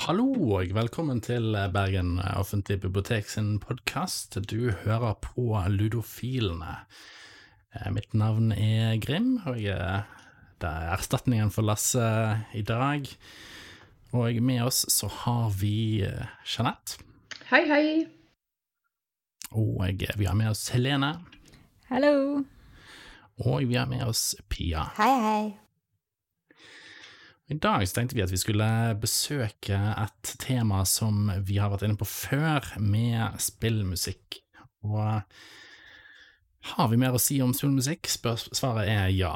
Hallo og velkommen til Bergen offentlige bibliotek sin podkast. Du hører på Ludofilene. Eh, Mitt navn er Grim, og det er erstatningen for Lasse i dag. Og med oss så har vi eh, Jeanette, Hei, hei. og vi har med oss Helene, Hallo. og vi har med oss Pia. Hei, hei. I dag så tenkte vi at vi skulle besøke et tema som vi har vært inne på før, med spillmusikk. Og har vi mer å si om spillmusikk? Svaret er ja.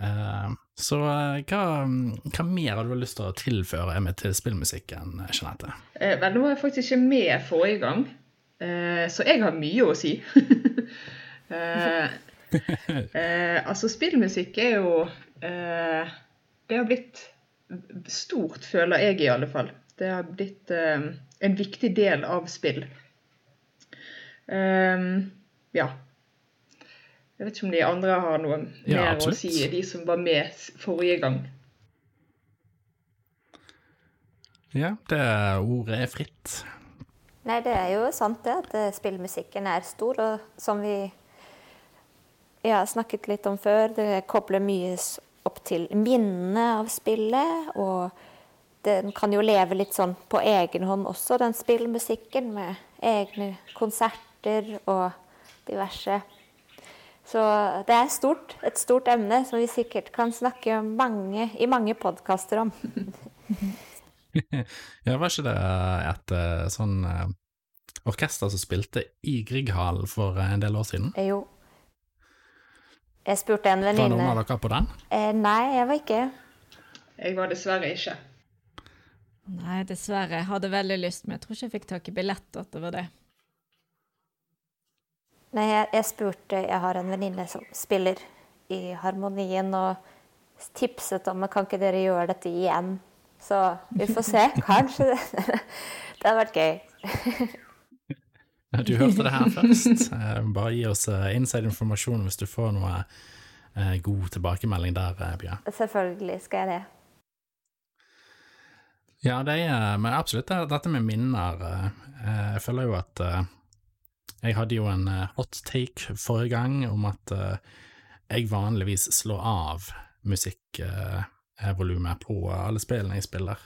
Eh, så eh, hva, hva mer har du lyst til å tilføre med til spillmusikken, Jeanette? Eh, vel, nå var jeg faktisk ikke med forrige gang, eh, så jeg har mye å si. eh, eh, altså, spillmusikk er jo eh, Det har blitt stort, føler jeg i alle fall. Det har blitt eh, en viktig del av spill. Um, ja. Jeg vet ikke om de andre har noe Ja, mer å si, de som var med forrige gang. Ja, det ordet er fritt. Nei, det er jo sant det, at eh, spillmusikken er stor, og som vi ja, snakket litt om før, det kobler mye opp til minnene av spillet, og den kan jo leve litt sånn på egen hånd også, den spillmusikken, med egne konserter og diverse. Så det er stort, et stort emne som vi sikkert kan snakke mange, i mange podkaster om. Ja, var ikke det et eh, sånn eh, orkester som spilte i Grieghallen for eh, en del år siden? Jo. Jeg spurte en venninne. Var noen av dere på den? eh, Nei, jeg var ikke. Jeg var dessverre ikke. Nei, dessverre. Jeg hadde veldig lyst, men jeg tror ikke jeg fikk tak i billett at det var det. Nei, jeg, jeg spurte Jeg har en venninne som spiller i Harmonien, og tipset om at kan ikke dere gjøre dette igjen. Så vi får se. Kanskje det, det hadde vært gøy. Du hørte det her først. Eh, Bare gi oss eh, inside-informasjon hvis du får noe eh, god tilbakemelding der, Bjørn. Selvfølgelig skal jeg det. Ja, det er Men absolutt dette med minner Jeg føler jo at Jeg hadde jo en hot take forrige gang om at jeg vanligvis slår av musikkvolumet på alle spillene jeg spiller.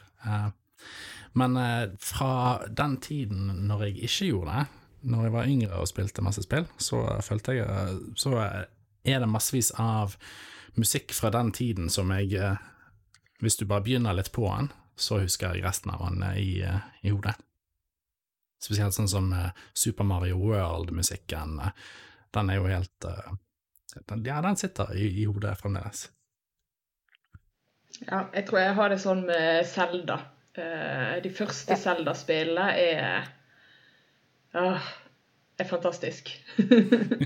Men fra den tiden når jeg ikke gjorde det, når jeg var yngre og spilte masse spill, så følte jeg Så er det massevis av musikk fra den tiden som jeg Hvis du bare begynner litt på den, så husker jeg resten av den i, i hodet. Spesielt sånn som Super Mario World-musikken. Den er jo helt den, Ja, den sitter i, i hodet fremdeles. Ja, jeg tror jeg har det sånn med Zelda. Eh, de første Zelda-spillene er ah, er fantastisk.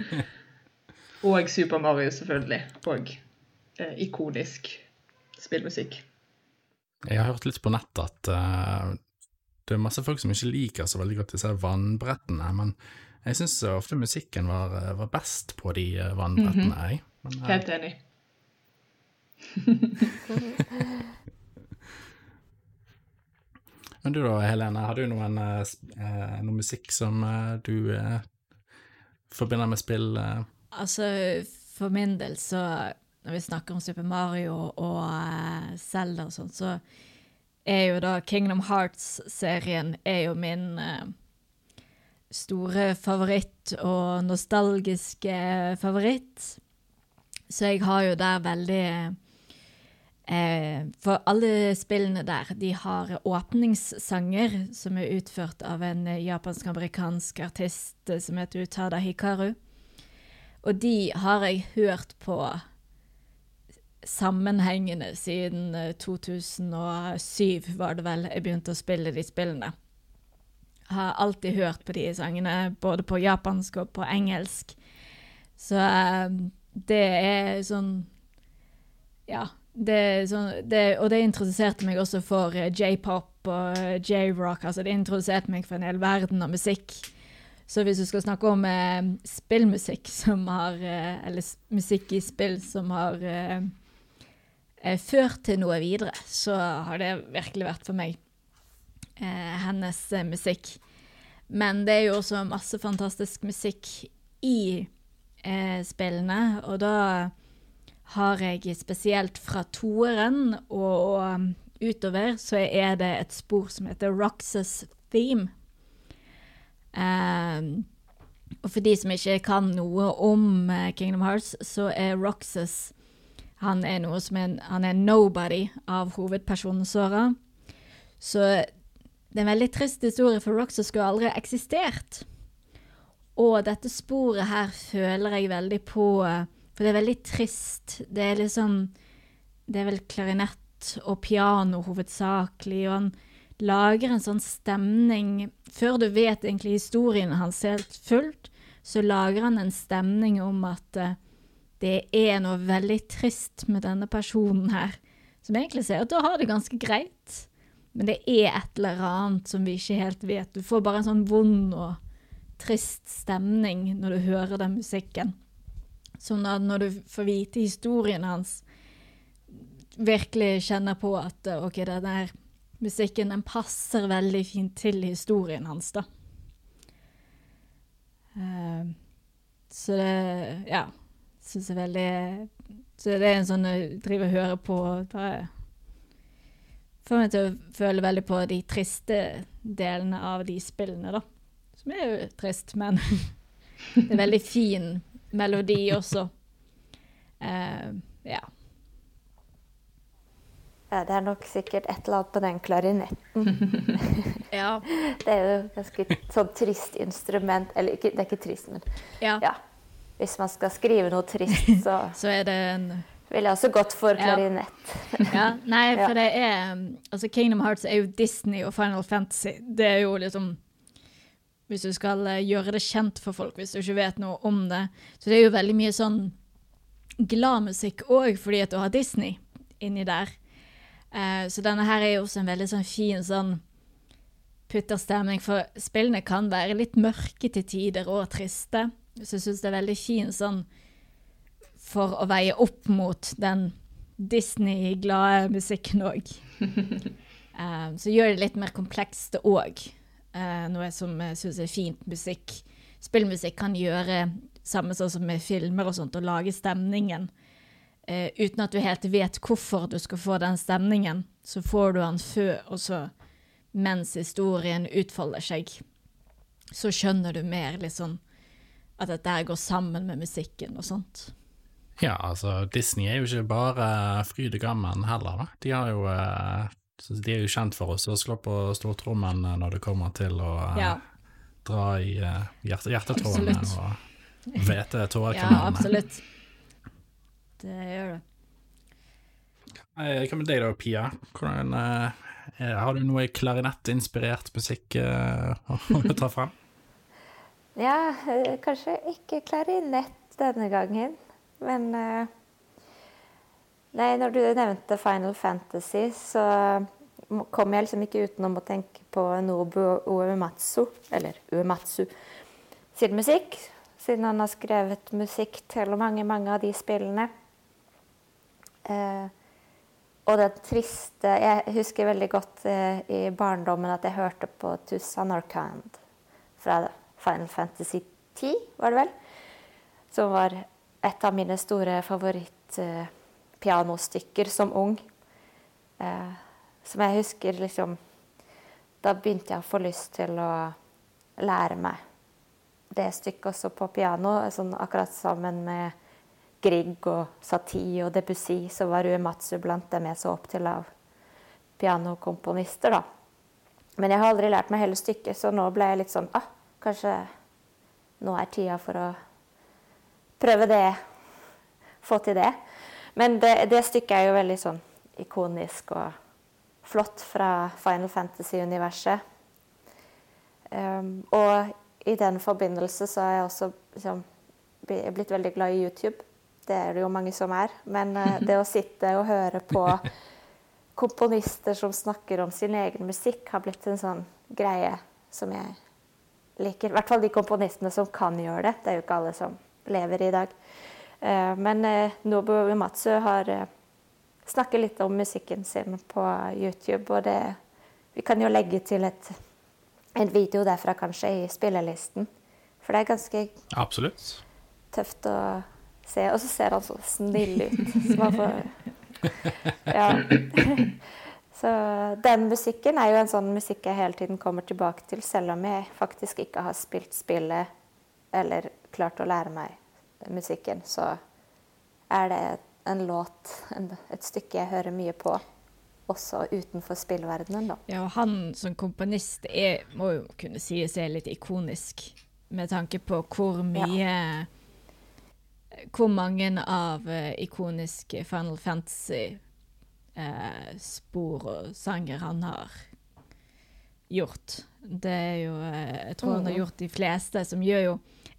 og Super Mario, selvfølgelig. Og eh, ikonisk spillmusikk. Jeg har hørt litt på nettet at uh, det er masse folk som ikke liker så veldig godt disse vannbrettene, men jeg syns ofte musikken var, eh, var best på de eh, vannbrettene, jeg. Men, eh, Helt enig. men du da, Helene, har du noen, eh, eh, musikk som eh, du forbinder med spill? Altså, for min del så Når vi snakker om Super Mario og Zelda og sånn, så er jo da Kingdom Hearts-serien er jo min store favoritt og nostalgiske favoritt. Så jeg har jo der veldig For alle spillene der, de har åpningssanger som er utført av en eh, japansk-amerikansk artist eh, som heter Utada Hikaru. Og de har jeg hørt på sammenhengende siden eh, 2007, var det vel, jeg begynte å spille de spillene. Har alltid hørt på de sangene, både på japansk og på engelsk. Så eh, det er sånn Ja. Det er sånn, det, og det introduserte meg også for eh, j-pop og eh, j-rock. Altså det introduserte meg for en hel verden av musikk. Så hvis du skal snakke om eh, spillmusikk som har eh, Eller musikk i spill som har eh, eh, ført til noe videre, så har det virkelig vært for meg hennes musikk. Men det er jo også masse fantastisk musikk i spillene, og da har jeg spesielt fra toeren og, utover, så er det et spor som heter Roxas Theme. Um, og for de som ikke kan noe om uh, Kingdom Hearts, så er Roxas han er noe som er, han er nobody av hovedpersonen Sora. Så det er en veldig trist historie, for Roxas skulle aldri eksistert. Og dette sporet her føler jeg veldig på, for det er veldig trist. Det er liksom Det er vel klarinett og piano hovedsakelig, og han lager en sånn stemning Før du vet egentlig historien hans helt fullt, så lager han en stemning om at uh, det er noe veldig trist med denne personen her, som egentlig sier at du har det ganske greit, men det er et eller annet som vi ikke helt vet. Du får bare en sånn vond og trist stemning når du hører den musikken. Sånn at når du får vite historien hans, virkelig kjenner på at eh, OK, den der musikken den passer veldig fint til historien hans, da. Uh, så det Ja. Syns jeg veldig Så det er en sånn jeg driver og hører på bare Får meg til å føle veldig på de triste delene av de spillene, da. Som er jo trist, men det er veldig fin melodi også. Uh, ja. Ja, det er nok sikkert et eller annet på den klarinetten. ja. Det er jo ganske sånn trist instrument Eller ikke, det er ikke trist, men ja. ja. Hvis man skal skrive noe trist, så, så er det en ville også gått for klarinett. ja, nei, for det er Altså, Kingdom Hearts er jo Disney og Final Fantasy. Det er jo liksom Hvis du skal eh, gjøre det kjent for folk, hvis du ikke vet noe om det. Så det er jo veldig mye sånn gladmusikk òg, fordi at du har Disney inni der. Uh, så denne her er jo også en veldig sånn fin sånn putterstemning, for spillene kan være litt mørke til tider og triste. Så jeg syns det er veldig fin sånn for å veie opp mot den Disney-glade musikken òg. um, så gjør det litt mer komplekst òg. Uh, noe som jeg syns er fint musikk. Spillmusikk kan gjøre samme sånn som med filmer og sånt, og lage stemningen. Uh, uten at du helt vet hvorfor du skal få den stemningen. Så får du den før, og så mens historien utfolder seg, så skjønner du mer liksom at dette går sammen med musikken og sånt. Ja, altså, Disney er jo ikke bare fryd og gammen heller, da. De, har jo, eh, de er jo kjent for oss å slå på stortrommen når det kommer til å eh, ja. dra i uh, hjerte, hjertetrådene og hvete tårekanalene. Ja, absolutt. Det gjør det. Hva med deg da, Pia? Hvordan, uh, har du noe klarinettinspirert musikk uh, å ta frem? Ja, kanskje ikke klarinett denne gangen. Men uh, Nei, når du nevnte Final Fantasy, så kom jeg liksom ikke utenom å tenke på Nobu Uematsu, eller Uematsu, sin musikk. Siden han har skrevet musikk til mange, mange av de spillene. Eh, og den triste Jeg husker veldig godt eh, i barndommen at jeg hørte på Tussan Arcand fra Final Fantasy 10, var det vel? Som var et av mine store favorittpianostykker som ung. Eh, som jeg husker liksom Da begynte jeg å få lyst til å lære meg det stykket også på piano. Sånn akkurat sammen med Grieg og Satie og Debussy, så var Uematsu blant dem jeg så opp til av pianokomponister, da. Men jeg har aldri lært meg hele stykket, så nå ble jeg litt sånn ah, Kanskje nå er tida for å prøve det. Få til det. Men det, det stykket er jo veldig sånn ikonisk og flott fra Final Fantasy-universet. Um, og i den forbindelse så er jeg også liksom, blitt veldig glad i YouTube. Det er det jo mange som er. Men uh, det å sitte og høre på komponister som snakker om sin egen musikk, har blitt en sånn greie som jeg liker. I hvert fall de komponistene som kan gjøre det. Det er jo ikke alle som lever i dag. Eh, men eh, Nobu Uematsu har snakket snakker litt om musikken sin på YouTube. Og det Vi kan jo legge til et, en video derfra kanskje i spillelisten. For det er ganske Absolutt. tøft å se. Og så ser han så snill ut. Så man får Ja. Så den musikken er jo en sånn musikk jeg hele tiden kommer tilbake til, selv om jeg faktisk ikke har spilt spillet eller klart å lære meg musikken, så er det en låt, en, et stykke jeg hører mye på, også utenfor spillverdenen, da. Ja, og han som komponist er, må jo kunne sies er litt ikonisk, med tanke på hvor mye Hvor mange av uh, ikoniske Final Fantasy-spor spor og sanger han har gjort. Det er jo eh, Jeg tror han har gjort de fleste, som gjør jo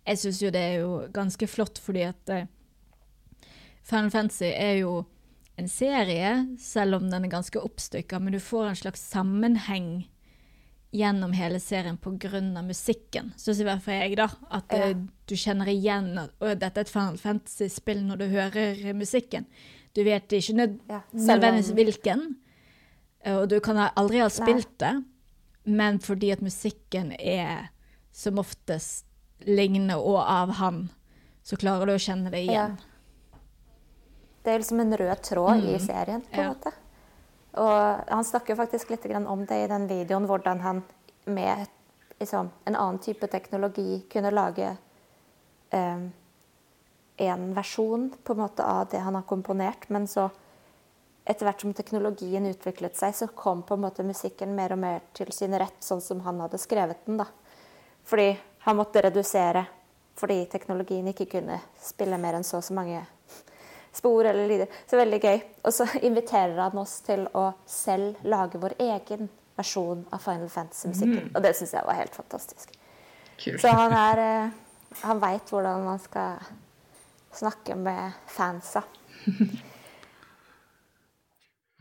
Jeg syns jo det er jo ganske flott, fordi at eh, Final Fantasy er jo en serie, selv om den er ganske oppstykka, men du får en slags sammenheng gjennom hele serien pga. musikken. Syns i hvert fall jeg, da. At ja. uh, du kjenner igjen at dette er et Final Fantasy-spill når du hører musikken. Du vet ikke nød ja, nødvendigvis hvilken, og du kan aldri ha spilt det, men fordi at musikken er som oftest lignende og av han, så klarer du å kjenne det igjen. Ja. Det er liksom en rød tråd mm. i serien, på en ja. måte. Og han snakker faktisk litt om det i den videoen, hvordan han med liksom, en annen type teknologi kunne lage um, en versjon på en måte av det han har komponert. Men så, etter hvert som teknologien utviklet seg, så kom på en måte musikken mer og mer til sin rett, sånn som han hadde skrevet den. da. Fordi han måtte redusere fordi teknologien ikke kunne spille mer enn så og så mange spor eller lyder. Så veldig gøy. Og så inviterer han oss til å selv lage vår egen versjon av Final Fantasy-musikken. Mm. Og det syns jeg var helt fantastisk. Kult. Så han er eh, Han veit hvordan man skal snakke med fansa.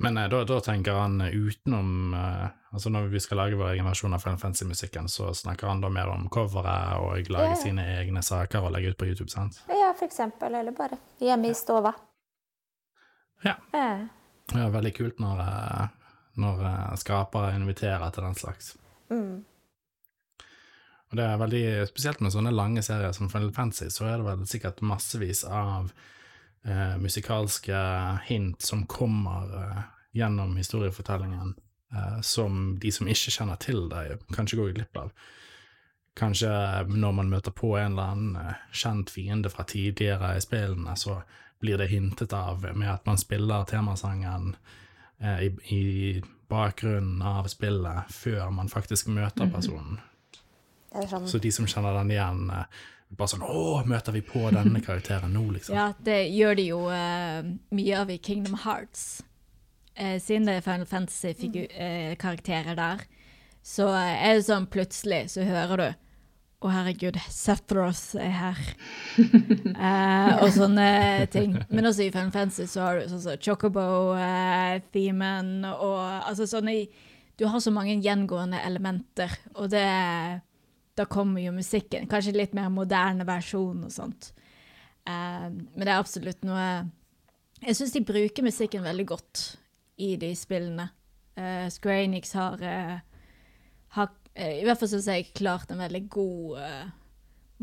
Men eh, da, da, tenker han utenom eh, altså Når vi skal lage vår egen versjon av Final Fantasy-musikken, så snakker han da mer om coveret og lage ja. sine egne saker og legge ut på YouTube, sant? Ja, for eksempel. Eller bare hjemme i stova. Ja. ja. er veldig kult når, eh, når skapere inviterer til den slags. Mm. Og det er veldig spesielt med sånne lange serier som Final Fantasy, så er det vel sikkert massevis av eh, musikalske hint som kommer eh, gjennom historiefortellingen, eh, som de som ikke kjenner til det, kanskje går glipp av. Kanskje når man møter på en eller annen eh, kjent fiende fra tidligere i spillene, så blir det hintet av med at man spiller temasangen eh, i, i bakgrunnen av spillet før man faktisk møter mhm. personen. Sånn... Så de som kjenner den igjen, eh, bare sånn Å, møter vi på denne karakteren nå, liksom? Ja, det gjør de jo uh, mye av i Kingdom Hearts. Uh, siden det er Final Fantasy-karakterer eh, der, så er det sånn plutselig så hører du å, herregud, Sethros er her. eh, og sånne ting. Men også i Final Fantasy så har du sånn som Chocobo-themen uh, og altså sånne Du har så mange gjengående elementer, og det da kommer jo musikken. Kanskje litt mer moderne versjon og sånt. Eh, men det er absolutt noe Jeg syns de bruker musikken veldig godt i de spillene. Uh, Square Enix har, uh, har I hvert fall syns jeg klart en veldig god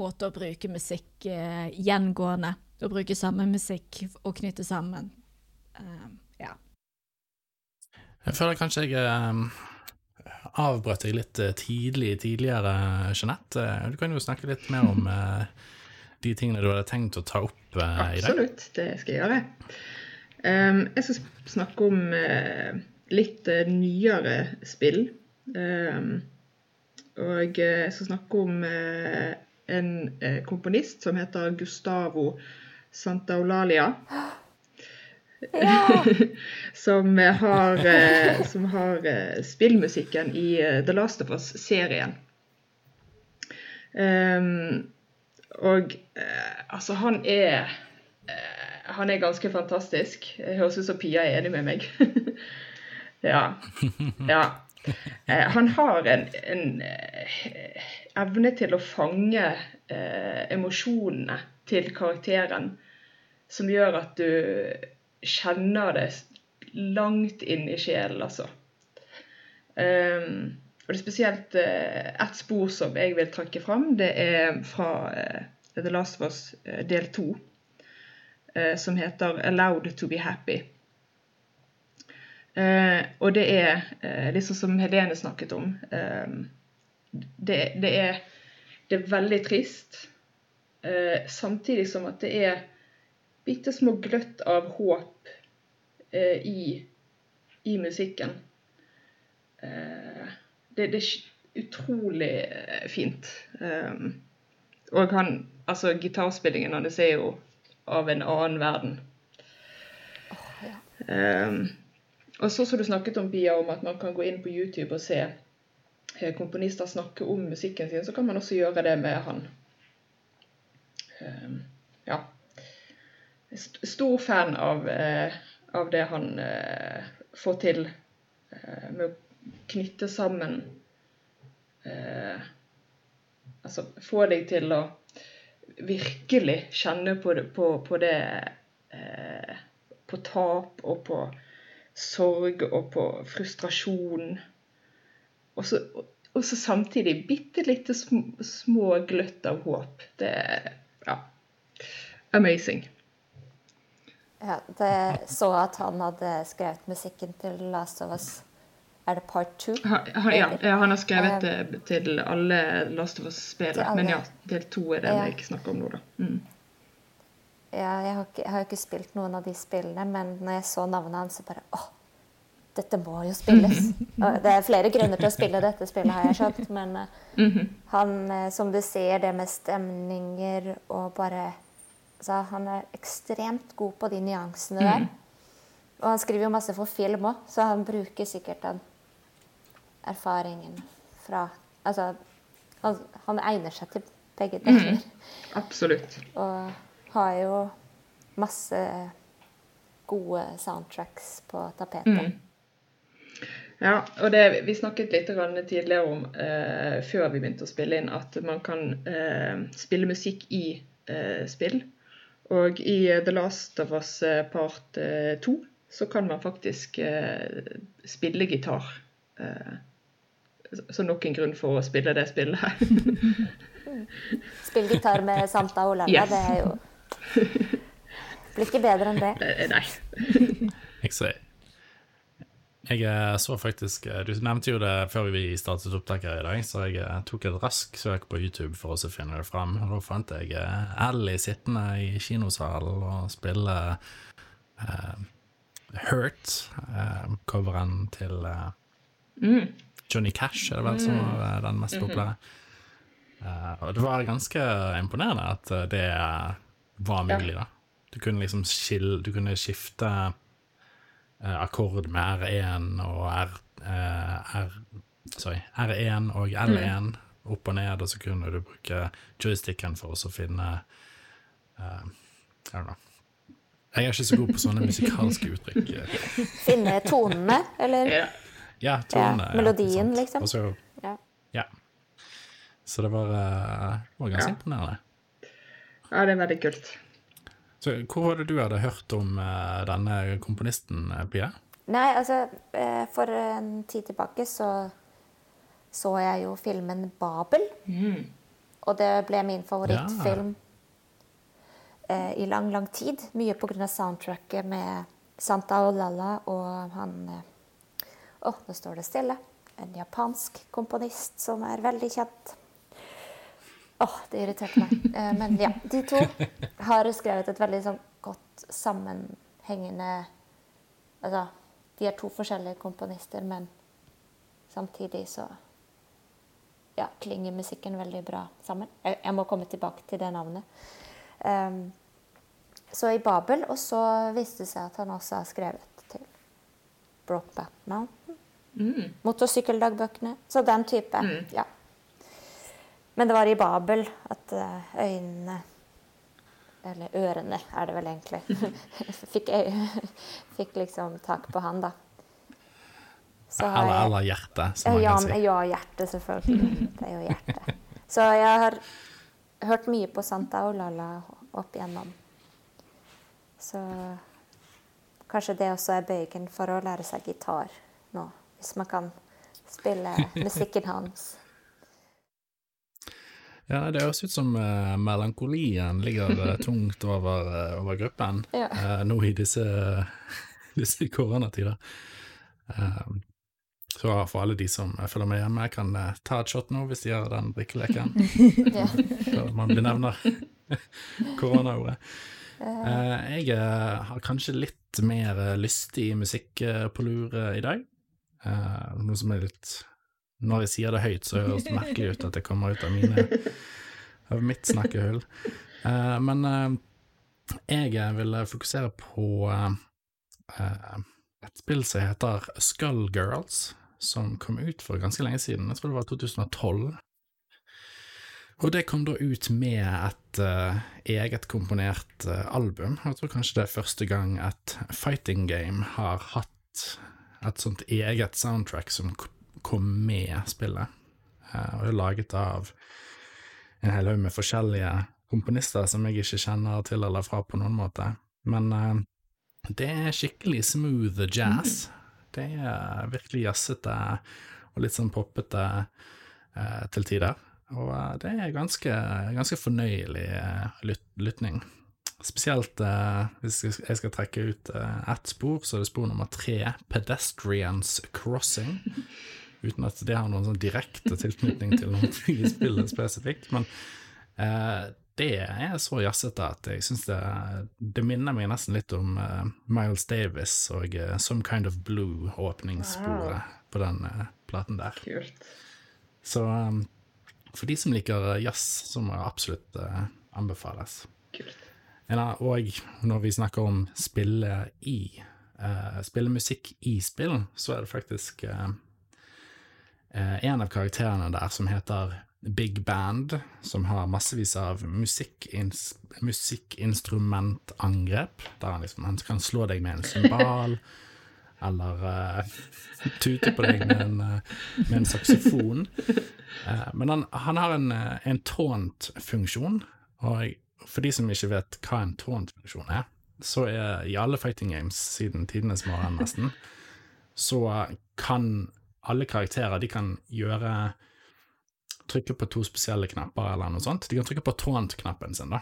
måte å bruke musikk gjengående. Å bruke samme musikk og knytte sammen. ja. Jeg føler kanskje jeg avbrøt deg litt eh, tidlig tidligere, Jeanette. Eh, du kan jo snakke litt mer om eh, de tingene du hadde tenkt å ta opp i dag. Absolutt, det skal jeg gjøre. Um, jeg skal snakke om uh, litt uh, nyere spill. Um, og jeg skal snakke om en komponist som heter Gustavo Santaolalia. Ja. som har, eh, som har eh, spillmusikken i eh, The Last of Us-serien. Um, og altså, han er Han er ganske fantastisk. Det høres ut som Pia er enig med meg. ja. ja. han har en, en evne til å fange emosjonene til karakteren som gjør at du kjenner det langt inn i sjelen, altså. Um, og det er spesielt uh, ett spor som jeg vil trekke fram. Det er fra uh, The Last of Us uh, del to, som heter 'Allowed to be happy'. og det er eh, liksom som Helene snakket om. Det, det, er, det, er, veldig trist, samtidig som at det er bitte små gløtt av håp i, i musikken. Eh, det, det, er utrolig eh, fint. Og han Altså, gitarspillingen hans er jo av en annen verden. Um, og så som du snakket om, Pia, om at man kan gå inn på YouTube og se komponister snakke om musikken sin, så kan man også gjøre det med han. Um, ja. Stor fan av, uh, av det han uh, får til uh, med å knytte sammen eh, Altså få deg til å virkelig kjenne på på, på det eh, På tap og på sorg og på frustrasjon. Og så, og så samtidig bitte lite små, små gløtt av håp. Det er ja, amazing. Ja, det så at han hadde skrevet musikken til Last of Us. Er det part two? Ha, ha, ja, han har skrevet um, til alle Last of Us-spillere. Men ja, del to er det ja. ikke snakker om nå, da. Mm. Ja, jeg har, ikke, jeg har, ikke, spilt noen av de spillene, men når jeg så navnet hans, så bare åh, dette må jo spilles. det er flere grunner til å spille dette spillet, har jeg skjønt. Men mm -hmm. han, eh, som du ser, det med stemninger og bare så Han er ekstremt god på de nyansene der. Mm. Og han skriver jo masse for film òg, så han bruker sikkert den erfaringen fra Altså, han, han egner seg til begge mhm. deler. Mm, absolutt. Og har jo masse gode soundtracks på tapetet. Mm. Ja, og det, vi snakket litt tidligere om eh, før vi begynte å spille inn, at man kan eh, spille musikk i eh, spill. Og i The Last of Us eh, part 2 eh, så kan man faktisk eh, spille gitar. Så nok en grunn for å spille det spillet her. Spille gitar med Santa Olala, yes. det er jo Blir ikke bedre enn det. Eh, nei. jeg, ser. jeg eh, så faktisk eh, Du nevnte jo det før vi startet opptaket her i dag, så jeg tok et raskt søk på YouTube for å finne det fram. Og da fant jeg Ally sittende i kinosalen og spille uh, Hurt, uh, coveren til uh, mm. Johnny Cash er det vel som mm. var den mest populære. Uh, og det var ganske imponerende at eh, det var mulig, da. Du kunne liksom skille Du kunne skifte uh, akkord med R1 og R, uh, R Sorry, R1 og L1 mm. opp og ned, og så kunne du bruke joysticken for å finne uh, I don't know. Jeg er ikke så god på sånne musikalske uttrykk. Finne tonene, eller? Ja. Ja, tonen. Ja, melodien, ja, liksom. Så, ja. ja. Så det var, uh, var ganske imponerende. Ja, det er veldig kult. Så Hvor var det du hadde hørt om uh, denne komponisten, eh, Pia? Nei, altså uh, For en tid tilbake så så jeg jo filmen 'Babel'. Mm. Og det ble min favorittfilm ja. i lang, lang tid. Mye pga. soundtracket med Santa Olalla og han å, oh, nå står det stille. En japansk komponist som er veldig kjent. Åh, oh, det irriterte meg. Eh, men ja, de to har skrevet et veldig sånn godt sammenhengende Altså, de er to forskjellige komponister, men samtidig så ja, klinger musikken veldig bra sammen. Jeg, jeg må komme tilbake til det navnet. Um, så i Babel, og så viste det seg at han også har skrevet Brokeback Mountain. Mm. Motorsykkeldagbøkene. Så den type. Mm. Ja. Men det var i Babel at eh, øynene Eller ørene, er det vel egentlig. fikk, fikk liksom tak på han, da. eller, eller hjertet, som man ja, kan si. Ja, hjertet, selvfølgelig. Det er jo hjertet. Så jeg har hørt mye på Santa Olala opp igjennom. Så kanskje det også er bøygen for å lære seg gitar nå. Hvis man kan spille musikken hans. Ja, det høres ut som uh, melankolien ligger uh, tungt over, uh, over gruppen Ja. nå i disse, disse koronatider. så for alle de som følger med hjemme, kan ta et shot nå hvis de gjør den drikkeleken. Ja. før man benevner koronaordet. jeg har kanskje litt mer lystig musikk på lur i dag. noe som er litt når jeg sier det høyt, så høres det merkelig ut at det kommer ut av mine av mitt snakkehull. Uh, men uh, jeg vil fokusere på eh, et spill som heter Skullgirls, som kom ut for ganske lenge siden. Jeg tror det var 2012. Og det kom da ut med et eget komponert album. Jeg tror kanskje det er første gang et fighting game har hatt et sånt eget soundtrack som kom med spillet. Uh, og det er laget av en hel haug med forskjellige komponister som jeg ikke kjenner til eller fra på noen måte. Men uh, det er skikkelig smooth jazz. Det er virkelig jazzete og litt sånn poppete uh, til tider. Og det er ganske, ganske fornøyelig lyt lytning. Spesielt hvis jeg skal trekke ut ett spor, så er det spor nummer tre, Pedestrians Crossing uten at det har noen sånn direkte tilknytning til noe i spillet spesifikt. Men eh, det er så jazzete at jeg syns det, det minner meg nesten litt om eh, Miles Davis og eh, Some Kind of Blue-åpningssporet wow. på den eh, platen der. Kult. Så um, for de som liker jazz, så må det absolutt uh, anbefales. Kult. Og når vi snakker om spille i uh, spille musikk i spill, så er det faktisk uh, eh, en av karakterene der som heter Big Band, som har massevis av musikkins musikkinstrumentangrep, der han liksom han kan slå deg med en cymbal, eller uh, tute på deg med en, uh, med en saksofon. Uh, men han, han, har en, en taunt-funksjon, og for de som ikke vet hva en taunt-funksjon er, så er i alle fighting games siden tidenes morgen nesten, så kan alle karakterer de kan gjøre Trykke på to spesielle knapper eller noe sånt. De kan trykke på taunt-knappen sin, da.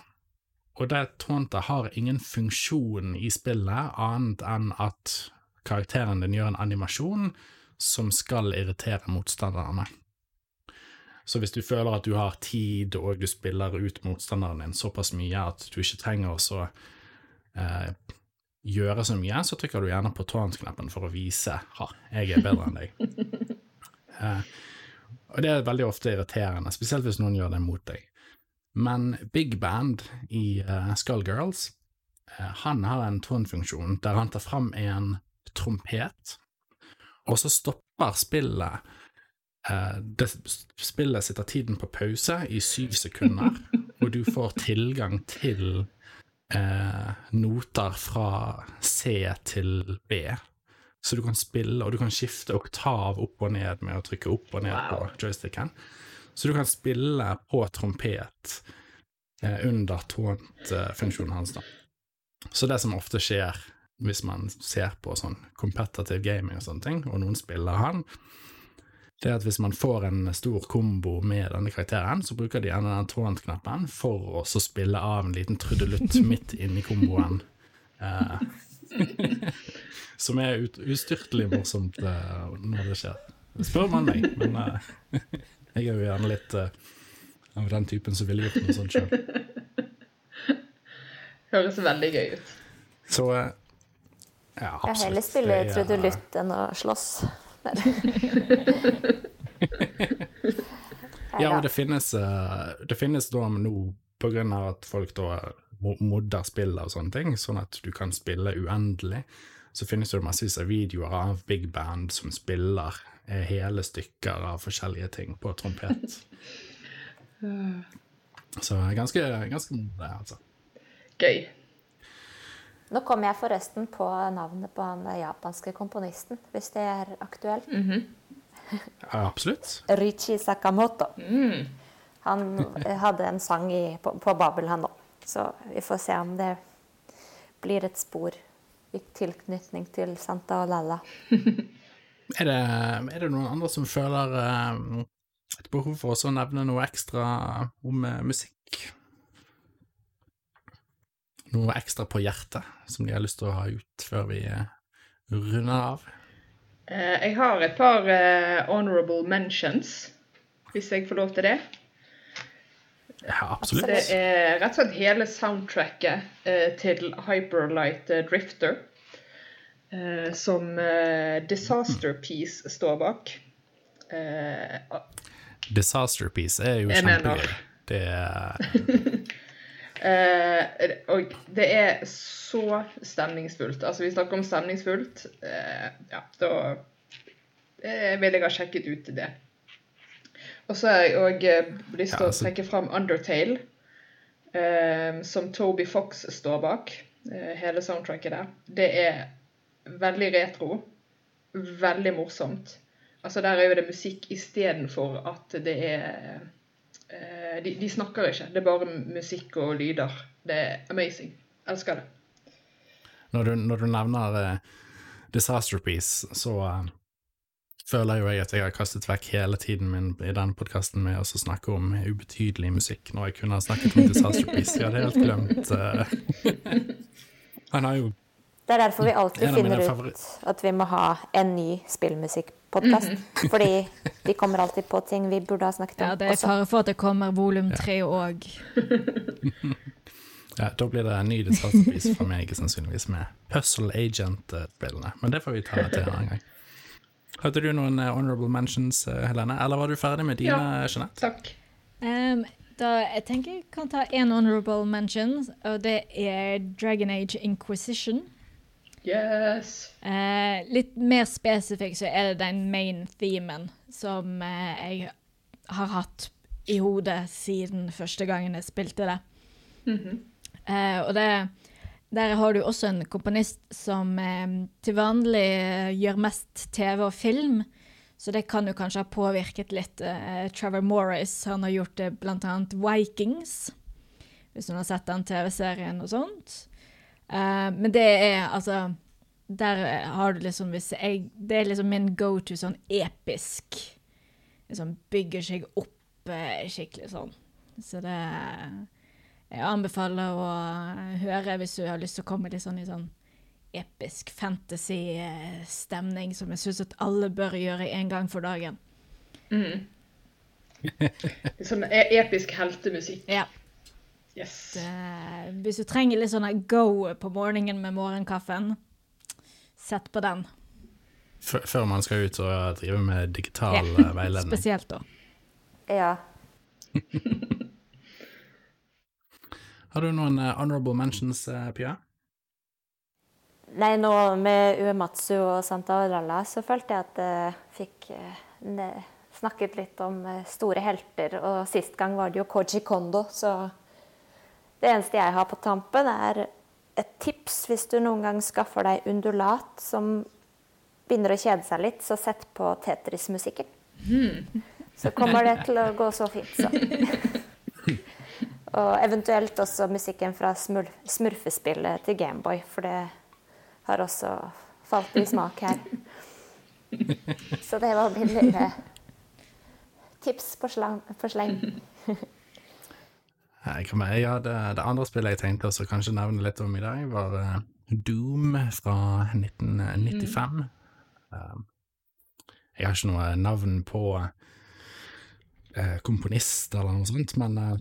Og det tauntet har ingen funksjon i spillet annet enn at karakteren din gjør en animasjon som skal irritere motstanderne. Så hvis du føler at du har tid og du spiller ut motstanderen din såpass mye at du ikke trenger å så eh, gjøre så mye, så trykker du gjerne på taunt-knappen for å vise ha, jeg er bedre enn deg. Eh, og det er veldig ofte irriterende, spesielt hvis noen gjør det mot deg. Men Big Band i uh, Skullgirls, uh, han har en taunt-funksjon der han tar fram en trompet, og så stopper spillet det, Spillet sitter tiden på pause i syv sekunder, og du får tilgang til eh, noter fra C til B. Så du kan spille, og du kan skifte oktav opp og ned med å trykke opp og ned wow. på joysticken. Så du kan spille på trompet eh, under taunt-funksjonen hans, da. Så det som ofte skjer hvis man ser på sånn competitive gaming og sånne ting, og noen spiller han, det er at hvis man får en stor kombo med denne karakteren, så bruker de gjerne den taunt-knappen for å spille av en liten trudelutt midt inni komboen. Eh, som er ut, ustyrtelig morsomt eh, når det skjer. Spør man meg, men eh, jeg er jo gjerne litt eh, av den typen som ville gjort noe sånt sjøl. Høres veldig gøy ut. Så eh, ja, absolutt. Jeg heller spille trudelutt enn å slåss ja, og det finnes, eh, det finnes da nå, på grunn av at folk da modder spillet og sånne ting, sånn at du kan spille uendelig, så finnes det massevis av videoer av big band som spiller eh, hele stykker av forskjellige ting på trompet. Så ganske, ganske det, altså. Gøy. Nå kom jeg forresten på navnet på han japanske komponisten, hvis det er aktuelt. Mm -hmm. absolutt. Richi Sakamoto. Mm. Han hadde en sang i, på, på Babel, han òg. Så vi får se om det blir et spor i tilknytning til Santa Olalla. Er det, er det noen andre som føler eh, et behov for å nevne noe ekstra om eh, musikk? Noe ekstra på hjertet som de har lyst til å ha ut før vi eh, runder av? Eh, jeg har et par eh, honorable mentions, hvis jeg får lov til det. Ja, absolutt. Det er rett og slett hele soundtracket til Hyperlight Drifter, som Disaster Piece står bak. Disaster Piece er jo kjempegøy. Det er Eh, og det er så stemningsfullt. Altså, vi snakker om stemningsfullt. Eh, ja, da eh, vil jeg ha sjekket ut det. Og så har jeg òg lyst til Ja, å altså- trekke fram Undertale, eh, som Toby Fox står bak. Eh, hele soundtracket der. Det er veldig retro. Veldig morsomt. Altså, der er jo det musikk istedenfor at det er eh, de, de snakker ikke. Det er bare musikk og lyder. Det er amazing. Elsker det. Når du, når du nevner uh, Disaster Piece, så uh, føler jo jeg at jeg har kastet vekk hele tiden min i denne podkasten med å så snakke om ubetydelig musikk, når jeg kunne ha snakket om Disaster Piece. Jeg hadde helt glemt uh, Han har jo Det er derfor vi alltid finner ut at vi må ha en ny spillmusikkpodkast. Fordi vi kommer alltid på ting vi burde ha snakket om Ja, det er fare for at det kommer volum tre òg. ja, Da blir det en ny Disaster for meg, sannsynligvis, med Puzzle Agent-spillene. Men det får vi ta til en annen gang. Hadde du noen eh, honorable mentions, eh, Helene? Eller var du ferdig med dine, Ja. Jeanette? Takk. Um, da, jeg tenker jeg kan ta én honorable mention, og det er Dragon Age Inquisition. Yes. Eh, litt mer spesifikt så er det den main themen som eh, jeg har hatt i hodet siden første gangen jeg spilte det. eh, og det, der har du også en komponist som eh, til vanlig eh, gjør mest TV og film, så det kan jo kanskje ha påvirket litt. Eh, Trevor Morris han har gjort det annet Vikings, hvis hun har sett den TV-serien og sånt. Eh, men det er altså Der har du liksom hvis jeg, Det er liksom min go to sånn episk Liksom bygger seg opp uh, skikkelig sånn. Så det Jeg anbefaler å høre hvis du har lyst til å komme litt sånn i sånn episk fantasy-stemning, som jeg syns at alle bør gjøre en gang for dagen. Sånn e episk heltemusikk. Ja. Yes. Det, hvis du trenger litt sånn go på morgenen med morgenkaffen, sett på den. F før man skal ut og drive med digital eh, veiledning. Spesielt da. Ja. Har du noen eh, honorable mentions, eh, Pia? Nei, nå med Uematsu og Santa Oralla så følte jeg at jeg fikk snakket litt om store helter. Og sist gang var det jo Koji Kondo, så det eneste jeg har på tampen, er et tips hvis du noen gang skaffer deg undulat som begynner å kjede seg litt, så sett på Tetris-musikken. Så kommer det til å gå så fint, så. Og eventuelt også musikken fra smurf smurfespillet til Gameboy, for det har også falt i smak her. Så det var min lille tips på sleng. Ja, det, det andre spillet jeg tenkte også kanskje nevne litt om i dag, var eh, Doom fra 1995. Mm. jeg har ikke noe navn på eh, komponist eller noe sånt, men eh,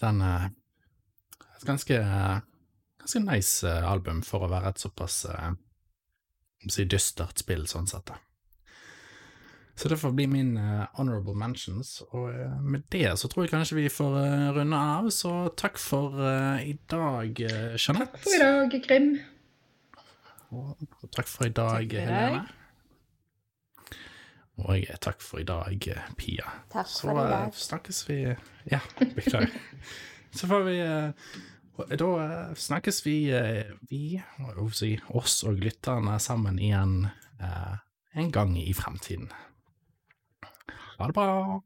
den er et ganske, ganske nice album for å være et såpass si dystert spill, sånn sett. da. Så det får bli min uh, honorable mentions, og uh, med det så tror jeg kanskje vi får uh, runde av, så takk for i dag, uh, Jeanette. For i dag, Krim. Og takk for i dag, Takk for Helene. Deg. Og takk for i dag, Pia. Takk Så for i dag. dag. snakkes vi Ja, beklager. Så får vi og Da snakkes vi, vi, og, si, oss og lytterne sammen igjen eh, en gang i fremtiden. Ha det bra.